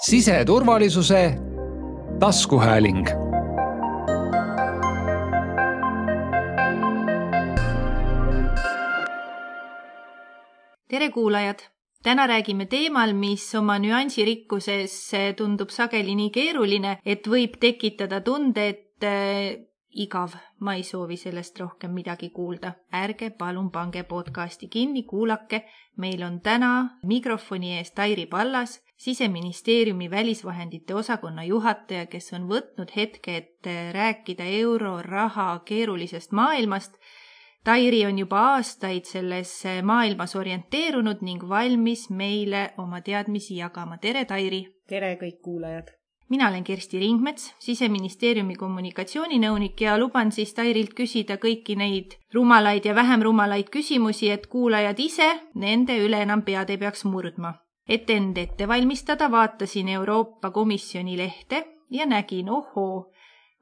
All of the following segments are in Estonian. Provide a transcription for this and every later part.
siseturvalisuse taskuhääling. tere, kuulajad! täna räägime teemal, mis oma nüansirikkuses tundub sageli nii keeruline, et võib tekitada tunde, et igav, ma ei soovi sellest rohkem midagi kuulda. ärge palun pange podcasti kinni, kuulake. meil on täna mikrofoni ees Tairi Pallas, siseministeeriumi välisvahendite osakonna juhataja, kes on võtnud hetke, et rääkida euroraha keerulisest maailmast. Tairi on juba aastaid selles maailmas orienteerunud ning valmis meile oma teadmisi jagama. tere, Tairi! tere, kõik kuulajad! mina olen Kersti Ringmets, siseministeeriumi kommunikatsiooninõunik ja luban siis Tairilt küsida kõiki neid rumalaid ja vähem rumalaid küsimusi, et kuulajad ise nende üle enam pead ei peaks murdma. Et end ette valmistada, vaatasin Euroopa Komisjoni lehte ja nägin, ohoo,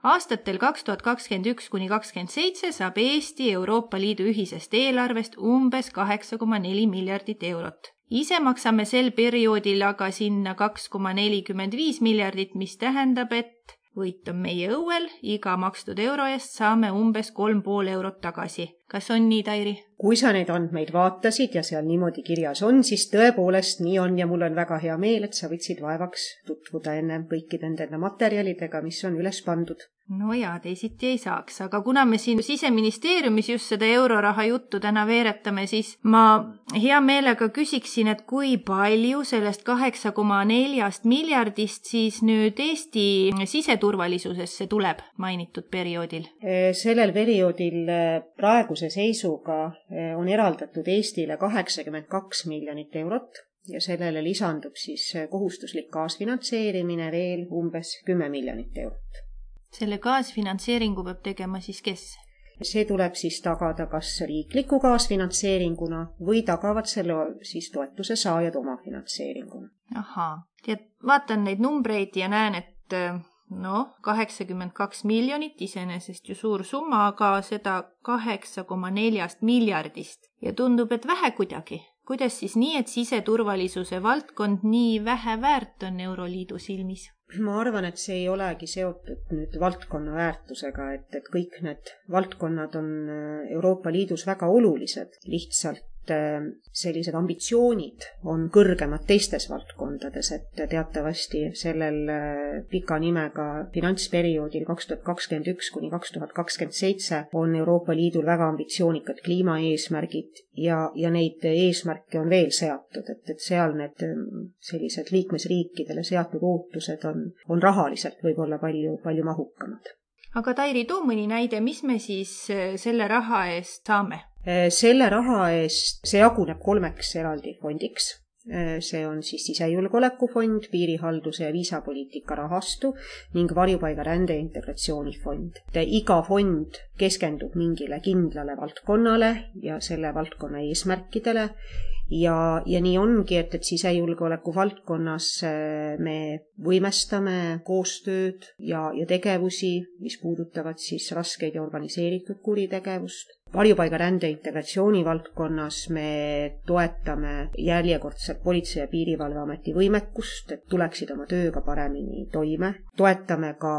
aastatel kaks tuhat kakskümmend üks kuni kakskümmend seitse saab Eesti Euroopa Liidu ühisest eelarvest umbes kaheksa koma neli miljardit eurot. Ise maksame sel perioodil aga sinna kaks koma nelikümmend viis miljardit, mis tähendab, et võit on meie õuel, iga makstud euro eest saame umbes kolm pool eurot tagasi. kas on nii, Tairi? kui sa neid andmeid vaatasid ja seal niimoodi kirjas on, siis tõepoolest nii on ja mul on väga hea meel, et sa võtsid vaevaks tutvuda ennem kõikide nende materjalidega, mis on üles pandud no jaa, teisiti ei saaks, aga kuna me siin siseministeeriumis just seda euroraha juttu täna veeretame, siis ma hea meelega küsiksin, et kui palju sellest kaheksa koma neljast miljardist siis nüüd Eesti siseturvalisusesse tuleb mainitud perioodil? sellel perioodil praeguse seisuga on eraldatud Eestile kaheksakümmend kaks miljonit eurot ja sellele lisandub siis kohustuslik kaasfinantseerimine veel umbes kümme miljonit eurot selle kaasfinantseeringu peab tegema siis kes? see tuleb siis tagada kas riikliku kaasfinantseeringuna või tagavad selle siis toetuse saajad omafinantseeringuna. ahaa, tead, vaatan neid numbreid ja näen, et noh, kaheksakümmend kaks miljonit, iseenesest ju suur summa, aga seda kaheksa koma neljast miljardist ja tundub, et vähe kuidagi. kuidas siis nii, et siseturvalisuse valdkond nii vähe väärt on Euroliidu silmis? Ma arvan, et see ei olegi seotud nüüd valdkonna väärtusega, et, et kõik need valdkonnad on äh, Euroopa Liidus väga olulised, lihtsalt sellised ambitsioonid on kõrgemad teistes valdkondades, et teatavasti sellel äh, pika nimega finantsperioodil kaks tuhat kakskümmend üks kuni kaks tuhat kakskümmend seitse on Euroopa Liidul väga ambitsioonikad kliimaeesmärgid ja, ja neid eesmärke on veel seatud, et, et seal need ähm, sellised liikmesriikidele seatud ootused on, on rahaliselt võib-olla palju, palju mahukamad aga Tairi, too mõni näide, mis me siis äh, selle raha eest saame? Äh, selle raha eest, see jaguneb kolmeks eraldi fondiks. Äh, see on siis sisejulgeolekufond, piirihalduse ja viisapoliitika rahastu ning varjupaiga rände integratsioonifond. iga fond keskendub mingile kindlale valdkonnale ja selle valdkonna eesmärkidele ja, ja nii ongi, et, et sisejulgeoleku valdkonnas äh, me võimestame koostööd ja, ja tegevusi, mis puudutavad siis raskeid ja organiseeritud kuritegevust varjupaiga rände integratsiooni valdkonnas me toetame järjekordselt Politsei- ja Piirivalveameti võimekust, et tuleksid oma tööga paremini toime. toetame ka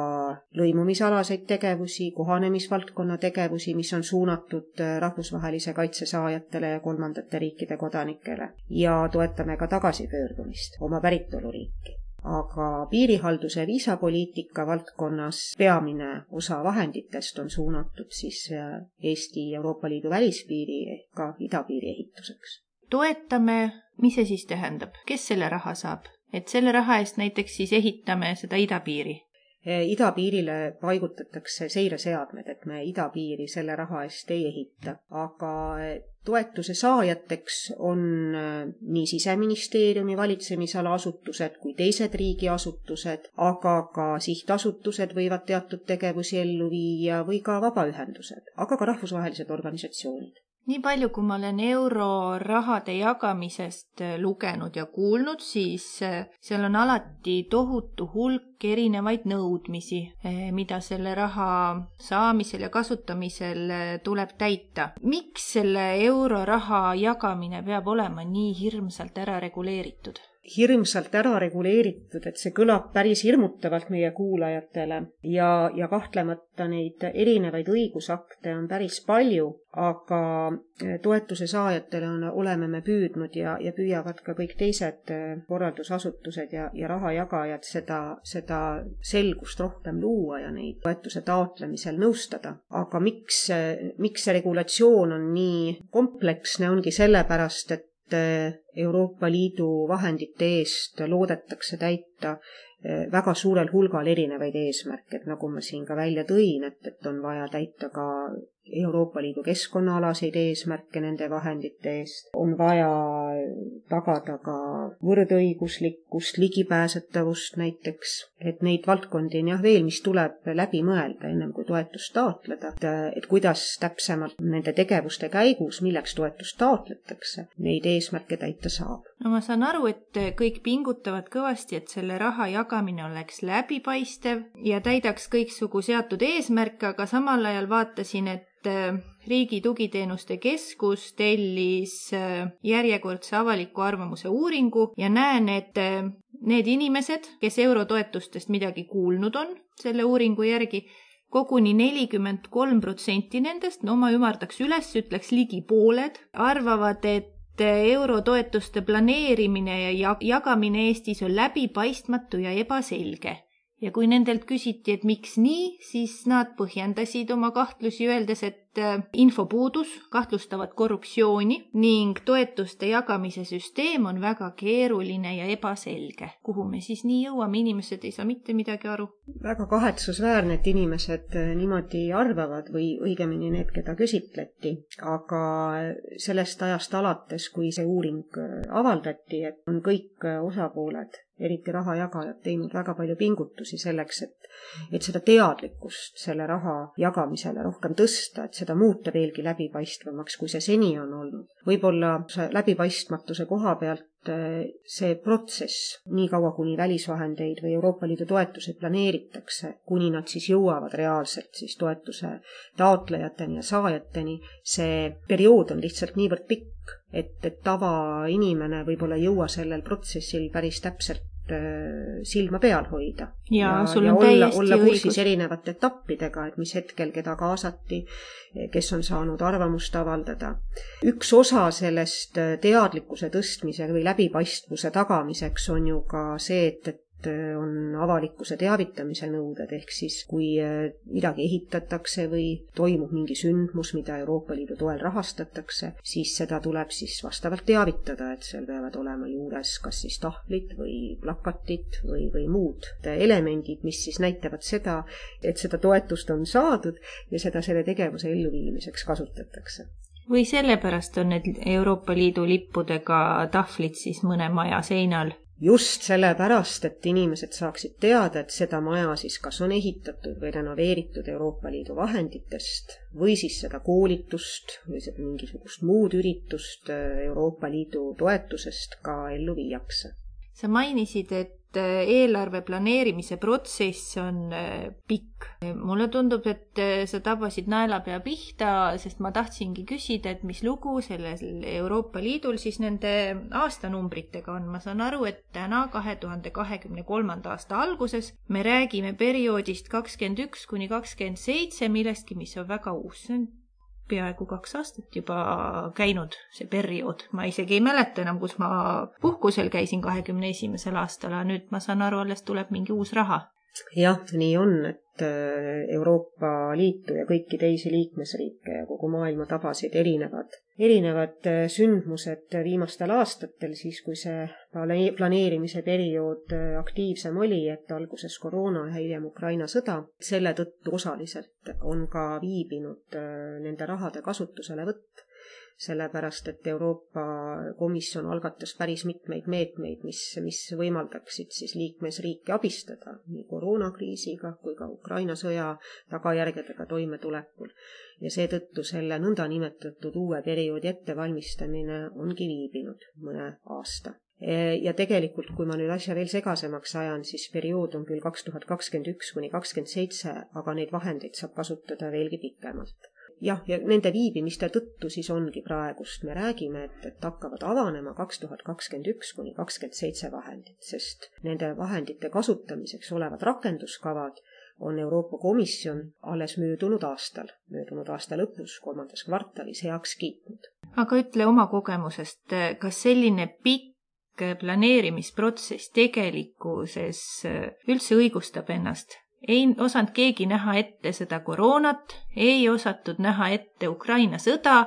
lõimumisalaseid tegevusi, kohanemisvaldkonna tegevusi, mis on suunatud rahvusvahelise kaitse saajatele ja kolmandate riikide kodanikele ja toetame ka tagasipöördumist oma päritoluriiki aga piirihalduse viisapoliitika valdkonnas peamine osa vahenditest on suunatud siis äh, Eesti Euroopa Liidu välispiiri ehk ka idapiiri ehituseks. toetame, mis see siis tähendab, kes selle raha saab? et selle raha eest näiteks siis ehitame seda idapiiri idapiirile paigutatakse seireseadmed, et me idapiiri selle raha eest ei ehita, aga eh, toetuse saajateks on eh, nii Siseministeeriumi valitsemisala asutused kui teised riigiasutused, aga ka sihtasutused võivad teatud tegevusi ellu viia või ka vabaühendused, aga ka rahvusvahelised organisatsioonid nii palju, kui ma olen eurorahade jagamisest äh, lugenud ja kuulnud, siis äh, seal on alati tohutu hulk erinevaid nõudmisi, äh, mida selle raha saamisel ja kasutamisel tuleb täita. miks selle euroraha jagamine peab olema nii hirmsalt ära reguleeritud? Hirmsalt ära reguleeritud, et see kõlab päris hirmutavalt meie kuulajatele ja, ja kahtlemata neid erinevaid õigusakte on päris palju, aga eh, toetuse saajatele on, oleme me püüdnud ja, ja püüavad ka kõik teised eh, korraldusasutused ja, ja rahajagajad seda, seda selgust rohkem luua ja neid toetuse taotlemisel nõustada. aga miks, eh, miks see regulatsioon on nii kompleksne, ongi sellepärast, et Euroopa Liidu vahendite eest loodetakse täita eh, väga suurel hulgal erinevaid eesmärke, et nagu ma siin ka välja tõin, et, et on vaja täita ka Euroopa Liidu keskkonnaalaseid eesmärke nende vahendite eest, on vaja tagada ka võrdõiguslikkust, ligipääsetavust näiteks, et neid valdkondi on jah veel, mis tuleb läbi mõelda, ennem kui toetust taotleda, et, et kuidas täpsemalt nende tegevuste käigus, milleks toetust taotletakse, neid eesmärke täita saab. no ma saan aru, et kõik pingutavad kõvasti, et selle raha jagamine oleks läbipaistev ja täidaks kõiksugu seatud eesmärke, aga samal ajal vaatasin, et Äh, Riigi Tugiteenuste Keskus tellis äh, järjekordse avaliku arvamuse uuringu ja näen, et äh, need inimesed, kes eurotoetustest midagi kuulnud on selle uuringu järgi, koguni nelikümmend kolm protsenti nendest, no ma ümardaks üles, ütleks ligi pooled, arvavad, et eurotoetuste planeerimine ja jagamine Eestis on läbipaistmatu ja ebaselge ja kui nendelt küsiti, et miks nii, siis nad põhjendasid oma kahtlusi, öeldes, et äh, infopuudus, kahtlustavad korruptsiooni ning toetuste jagamise süsteem on väga keeruline ja ebaselge. kuhu me siis nii jõuame, inimesed ei saa mitte midagi aru. väga kahetsusväärne, et inimesed äh, niimoodi arvavad või õigemini need, keda küsitleti, aga sellest ajast alates, kui see uuring äh, avaldati, et on kõik osapooled eriti rahajagajad teinud väga palju pingutusi selleks, et, et seda teadlikkust selle raha jagamisele rohkem tõsta, et seda muuta veelgi läbipaistvamaks, kui see seni on olnud. võib-olla läbipaistmatuse koha pealt eh, see protsess, niikaua kuni välisvahendeid või Euroopa Liidu toetusi planeeritakse, kuni nad siis jõuavad reaalselt siis toetuse taotlejateni ja saajateni, see periood on lihtsalt niivõrd pikk, et, et tavainimene võib-olla ei jõua sellel protsessil päris täpselt silma peal hoida. ja, ja, ja olla, olla kursis erinevate etappidega, et mis hetkel keda kaasati, kes on saanud arvamust avaldada. üks osa sellest teadlikkuse tõstmise või läbipaistvuse tagamiseks on ju ka see, et, et Äh, on avalikkuse teavitamise nõuded, ehk siis kui äh, midagi ehitatakse või toimub mingi sündmus, mida Euroopa Liidu toel rahastatakse, siis seda tuleb siis vastavalt teavitada, et seal peavad olema juures kas siis tahvlid või plakatid või, või muud elemendid, mis siis näitavad seda, et seda toetust on saadud ja seda selle tegevuse elluviimiseks kasutatakse. Või sellepärast on need Euroopa Liidu lippudega tahvlid siis mõne maja seinal just sellepärast, et inimesed saaksid teada, et seda maja siis kas on ehitatud või renoveeritud Euroopa Liidu vahenditest või siis seda koolitust või mingisugust muud üritust äh, Euroopa Liidu toetusest ka ellu viiakse. sa mainisid, et et äh, eelarve planeerimise protsess on äh, pikk. mulle tundub, et äh, sa tabasid naelapea pihta, sest ma tahtsingi küsida, et mis lugu sellel Euroopa Liidul siis nende aastanumbritega on. ma saan aru, et täna, kahe tuhande kahekümne kolmanda aasta alguses me räägime perioodist kakskümmend üks kuni kakskümmend seitse, millestki, mis on väga uus. see on peaaegu kaks aastat juba käinud, see periood. ma isegi ei mäleta enam, kus ma puhkusel käisin kahekümne esimesel aastal, aga nüüd ma saan aru, alles tuleb mingi uus raha. Jah, nii on, et äh, Euroopa Liitu ja kõiki teisi liikmesriike ja kogu maailma tabasid erinevad erinevad äh, sündmused viimastel aastatel, siis kui see planeerimise periood äh, aktiivsem oli, et alguses koroona ja hiljem Ukraina sõda, selle tõttu osaliselt on ka viibinud nende rahade kasutuselevõtt sellepärast et Euroopa Komisjon algatas päris mitmeid meetmeid, mis, mis võimaldaksid siis liikmesriike abistada nii koroonakriisiga kui ka Ukraina sõja tagajärgedega toimetulekul. ja seetõttu selle nõndanimetatud uue perioodi ettevalmistamine ongi viibinud mõne aasta ja tegelikult, kui ma nüüd asja veel segasemaks ajan, siis periood on küll kaks tuhat kakskümmend üks kuni kakskümmend seitse, aga neid vahendeid saab kasutada veelgi pikemalt jah, ja nende viibimiste tõttu siis ongi praegust, me räägime, et, et hakkavad avanema kaks tuhat kakskümmend üks kuni kakskümmend seitse vahendit, sest nende vahendite kasutamiseks olevad rakenduskavad on Euroopa Komisjon alles möödunud aastal, möödunud aasta lõpus, kolmandas kvartalis heaks kiitnud. aga ütle oma kogemusest, kas selline pikk planeerimisprotsess tegelikkuses üldse õigustab ennast? Ei osanud keegi näha ette seda koroonat, ei osatud näha ette Ukraina sõda.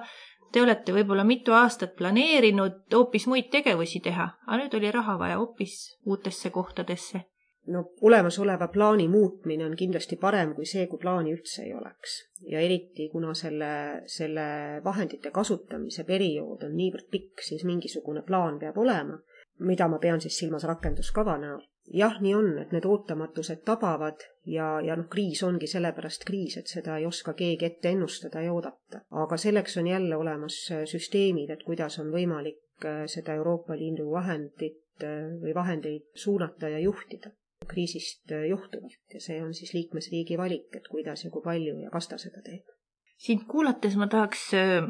Te olete võib-olla mitu aastat planeerinud hoopis muid tegevusi teha, aga nüüd oli raha vaja hoopis uutesse kohtadesse. no olemasoleva plaani muutmine on kindlasti parem kui see, kui plaani üldse ei oleks. ja eriti, kuna selle, selle vahendite kasutamise periood on niivõrd pikk, siis mingisugune plaan peab olema, mida ma pean siis silmas rakenduskava näol jah, nii on, et need ootamatused tabavad ja, ja noh, kriis ongi sellepärast kriis, et seda ei oska keegi ette ennustada ja oodata. aga selleks on jälle olemas äh, süsteemid, et kuidas on võimalik äh, seda Euroopa Liidu vahendit äh, või vahendeid suunata ja juhtida kriisist johtuvalt ja see on siis liikmesriigi valik, et kuidas ja kui palju ja kas ta seda teeb sind kuulates ma tahaks äh,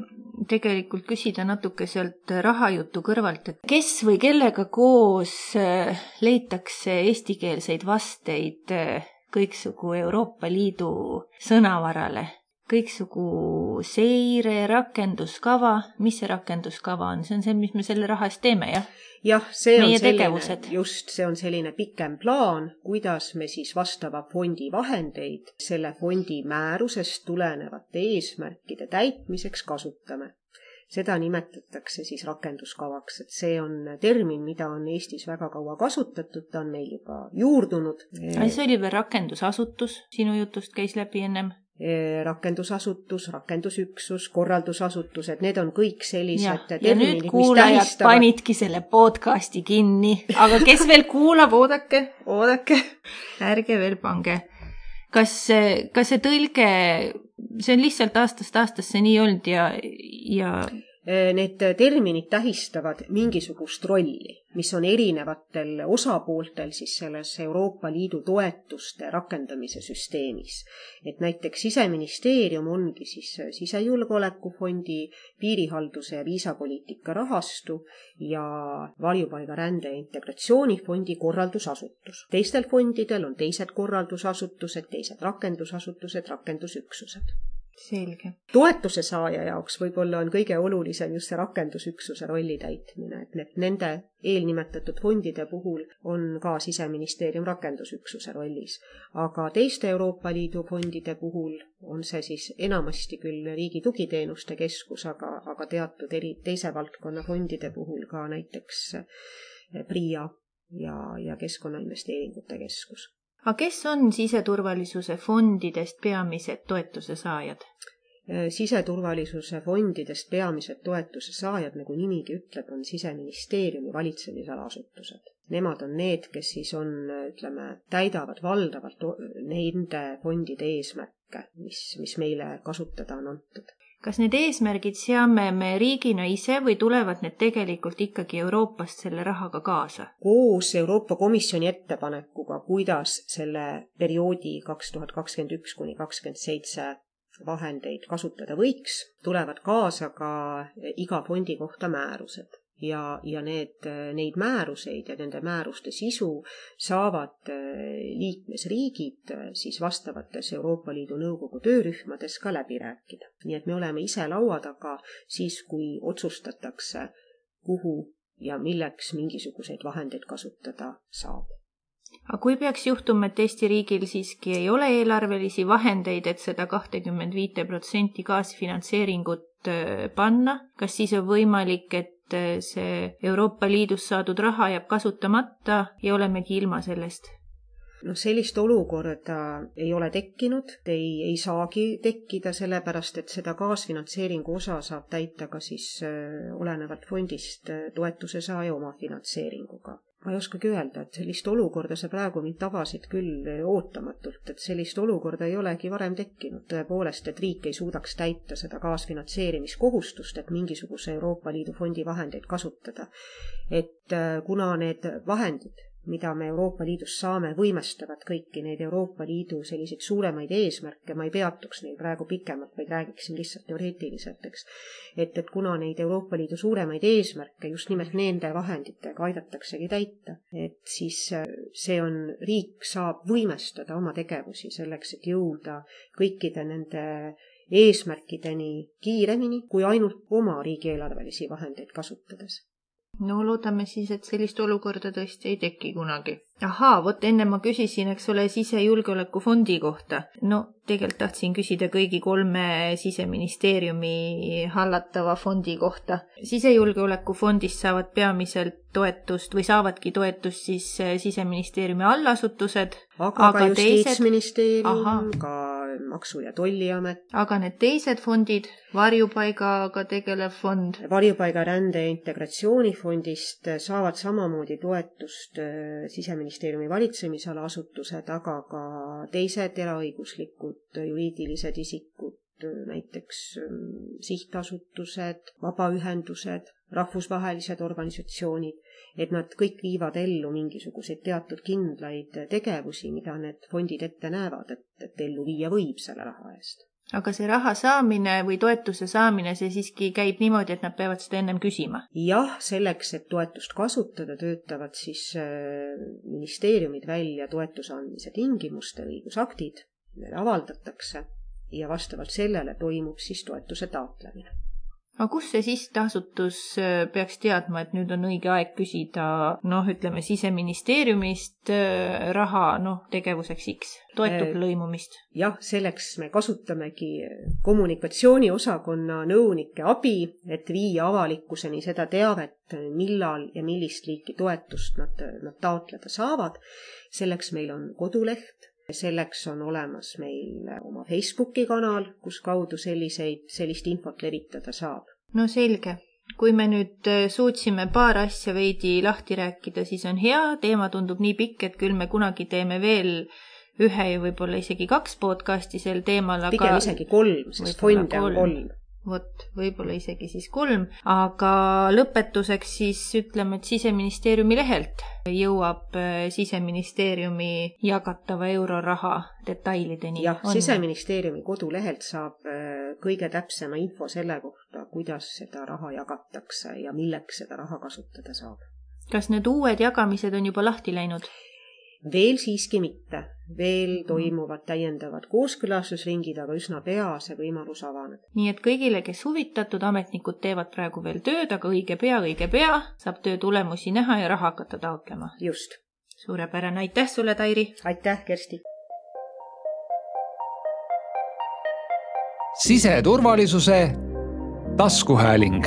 tegelikult küsida natuke sealt rahajutu kõrvalt, et kes või kellega koos äh, leitakse eestikeelseid vasteid äh, kõiksugu Euroopa Liidu sõnavarale? Kõiksugu seire, rakenduskava, mis see rakenduskava on, see on see, mis me selle raha eest teeme, jah? jah, see on Meie selline, just, see on selline pikem plaan, kuidas me siis vastava fondi vahendeid selle fondi määrusest tulenevate eesmärkide täitmiseks kasutame. Seda nimetatakse siis rakenduskavaks, et see on termin, mida on Eestis väga kaua kasutatud, ta on meil juba juurdunud. see oli veel rakendusasutus, sinu jutust käis läbi ennem. Eh, rakendusasutus, rakendusüksus, korraldusasutused, need on kõik sellised ja nüüd kuulajad tähistavad... panidki selle podcasti kinni, aga kes veel kuulab, oodake, oodake, ärge veel pange. Kas, kas see tõlge, see on lihtsalt aastast aastasse nii olnud ja, ja need terminid tähistavad mingisugust rolli mis on erinevatel osapooltel siis selles Euroopa Liidu toetuste rakendamise süsteemis. et näiteks Siseministeerium ongi siis sisejulgeolekufondi, piirihalduse ja viisapoliitika rahastu ja varjupaigarände ja integratsioonifondi korraldusasutus. teistel fondidel on teised korraldusasutused, teised rakendusasutused, rakendusüksused selge. toetuse saaja jaoks võib-olla on kõige olulisem just see rakendusüksuse rolli täitmine, et need, nende eelnimetatud fondide puhul on ka Siseministeerium rakendusüksuse rollis. aga teiste Euroopa Liidu fondide puhul on see siis enamasti küll Riigi Tugiteenuste Keskus, aga, aga teatud eri, teise valdkonna fondide puhul ka näiteks PRIA ja, ja Keskkonnainvesteeringute Keskus aga kes on siseturvalisuse fondidest peamised toetuse saajad? Äh, siseturvalisuse fondidest peamised toetuse saajad, nagu nimigi ütleb, on Siseministeeriumi valitsemisala asutused. Nemad on need, kes siis on, ütleme, täidavad valdavalt nende fondide eesmärke, mis, mis meile kasutada on antud kas need eesmärgid seame me riigina ise või tulevad need tegelikult ikkagi Euroopast selle rahaga kaasa? koos Euroopa Komisjoni ettepanekuga, kuidas selle perioodi kaks tuhat kakskümmend üks kuni kakskümmend seitse vahendeid kasutada võiks, tulevad kaasa ka iga fondi kohta määrused ja, ja need, neid määruseid ja nende määruste sisu saavad äh, liikmesriigid äh, siis vastavates Euroopa Liidu Nõukogu töörühmades ka läbi rääkida. nii et me oleme ise laua taga siis, kui otsustatakse, kuhu ja milleks mingisuguseid vahendeid kasutada saab aga kui peaks juhtuma, et Eesti riigil siiski ei ole eelarvelisi vahendeid, et seda kahtekümmend viite protsenti kaasfinantseeringut äh, panna, kas siis on võimalik, et et see Euroopa Liidust saadud raha jääb kasutamata ja olemegi ilma sellest? noh, sellist olukorda ei ole tekkinud, ei, ei saagi tekkida, sellepärast et seda kaasfinantseeringu osa saab täita ka siis äh, olenevalt fondist äh, toetuse saaja omafinantseeringuga ma ei oskagi öelda, et sellist olukorda sa praegu mind tabasid küll ootamatult, et sellist olukorda ei olegi varem tekkinud tõepoolest, et riik ei suudaks täita seda kaasfinantseerimiskohustust, et mingisuguse Euroopa Liidu fondi vahendeid kasutada. et äh, kuna need vahendid mida me Euroopa Liidus saame, võimestavad kõiki neid Euroopa Liidu selliseid suuremaid eesmärke, ma ei peatuks neil praegu pikemalt, vaid räägiksin lihtsalt teoreetiliselt, eks. et, et kuna neid Euroopa Liidu suuremaid eesmärke just nimelt nende vahenditega aidataksegi täita, et siis äh, see on, riik saab võimestada oma tegevusi selleks, et jõuda kõikide nende eesmärkideni kiiremini kui ainult oma riigieelarvelisi vahendeid kasutades no loodame siis, et sellist olukorda tõesti ei teki kunagi. ahaa, vot enne ma küsisin, eks ole, sisejulgeolekufondi kohta. no tegelikult tahtsin küsida kõigi kolme siseministeeriumi hallatava fondi kohta. sisejulgeolekufondist saavad peamiselt toetust või saavadki toetust siis siseministeeriumi allasutused. aga, aga ka justiitsministeerium, ka Maksu- ja Tolliamet. aga need teised fondid, varjupaigaga tegelev fond? varjupaiga rände ja integratsioonifondist saavad samamoodi toetust äh, Siseministeeriumi valitsemisala asutused, aga ka teised eraõiguslikud juriidilised isikud, näiteks ähm, sihtasutused, vabaühendused, rahvusvahelised organisatsioonid, et nad kõik viivad ellu mingisuguseid teatud kindlaid tegevusi, mida need fondid ette näevad, et, et ellu viia võib selle raha eest. aga see raha saamine või toetuse saamine, see siiski käib niimoodi, et nad peavad seda ennem küsima? jah, selleks, et toetust kasutada, töötavad siis äh, ministeeriumid välja toetuse andmise tingimuste õigusaktid, need avaldatakse ja vastavalt sellele toimub siis toetuse taotlemine aga kus see sihtasutus äh, peaks teadma, et nüüd on õige aeg küsida, noh, ütleme siseministeeriumist äh, raha, noh, tegevuseks X, toetub äh, lõimumist? jah, selleks me kasutamegi kommunikatsiooniosakonna nõunike abi, et viia avalikkuseni seda teavet, millal ja millist liiki toetust nad, nad taotleda saavad. selleks meil on koduleht selleks on olemas meil oma Facebooki kanal, kus kaudu selliseid, sellist infot levitada saab. no selge, kui me nüüd äh, suutsime paar asja veidi lahti rääkida, siis on hea, teema tundub nii pikk, et küll me kunagi teeme veel ühe ja võib-olla isegi kaks podcast'i sel teemal, aga pigem isegi kolm, sest fonde on kolm vot, võib-olla isegi siis kolm, aga lõpetuseks siis ütleme, et Siseministeeriumi lehelt jõuab äh, Siseministeeriumi jagatava euroraha detailideni. jah, Siseministeeriumi kodulehelt saab äh, kõige täpsema info selle kohta, kuidas seda raha jagatakse ja milleks seda raha kasutada saab. kas need uued jagamised on juba lahti läinud? Veel siiski mitte, veel toimuvad täiendavad kooskõlastusringid, aga üsna pea see võimalus avaneb. nii et kõigile, kes huvitatud, ametnikud teevad praegu veel tööd, aga õige pea, õige pea saab töö tulemusi näha ja raha hakata taotlema. just. suurepärane, aitäh sulle, Tairi! aitäh, Kersti! siseturvalisuse taskuhääling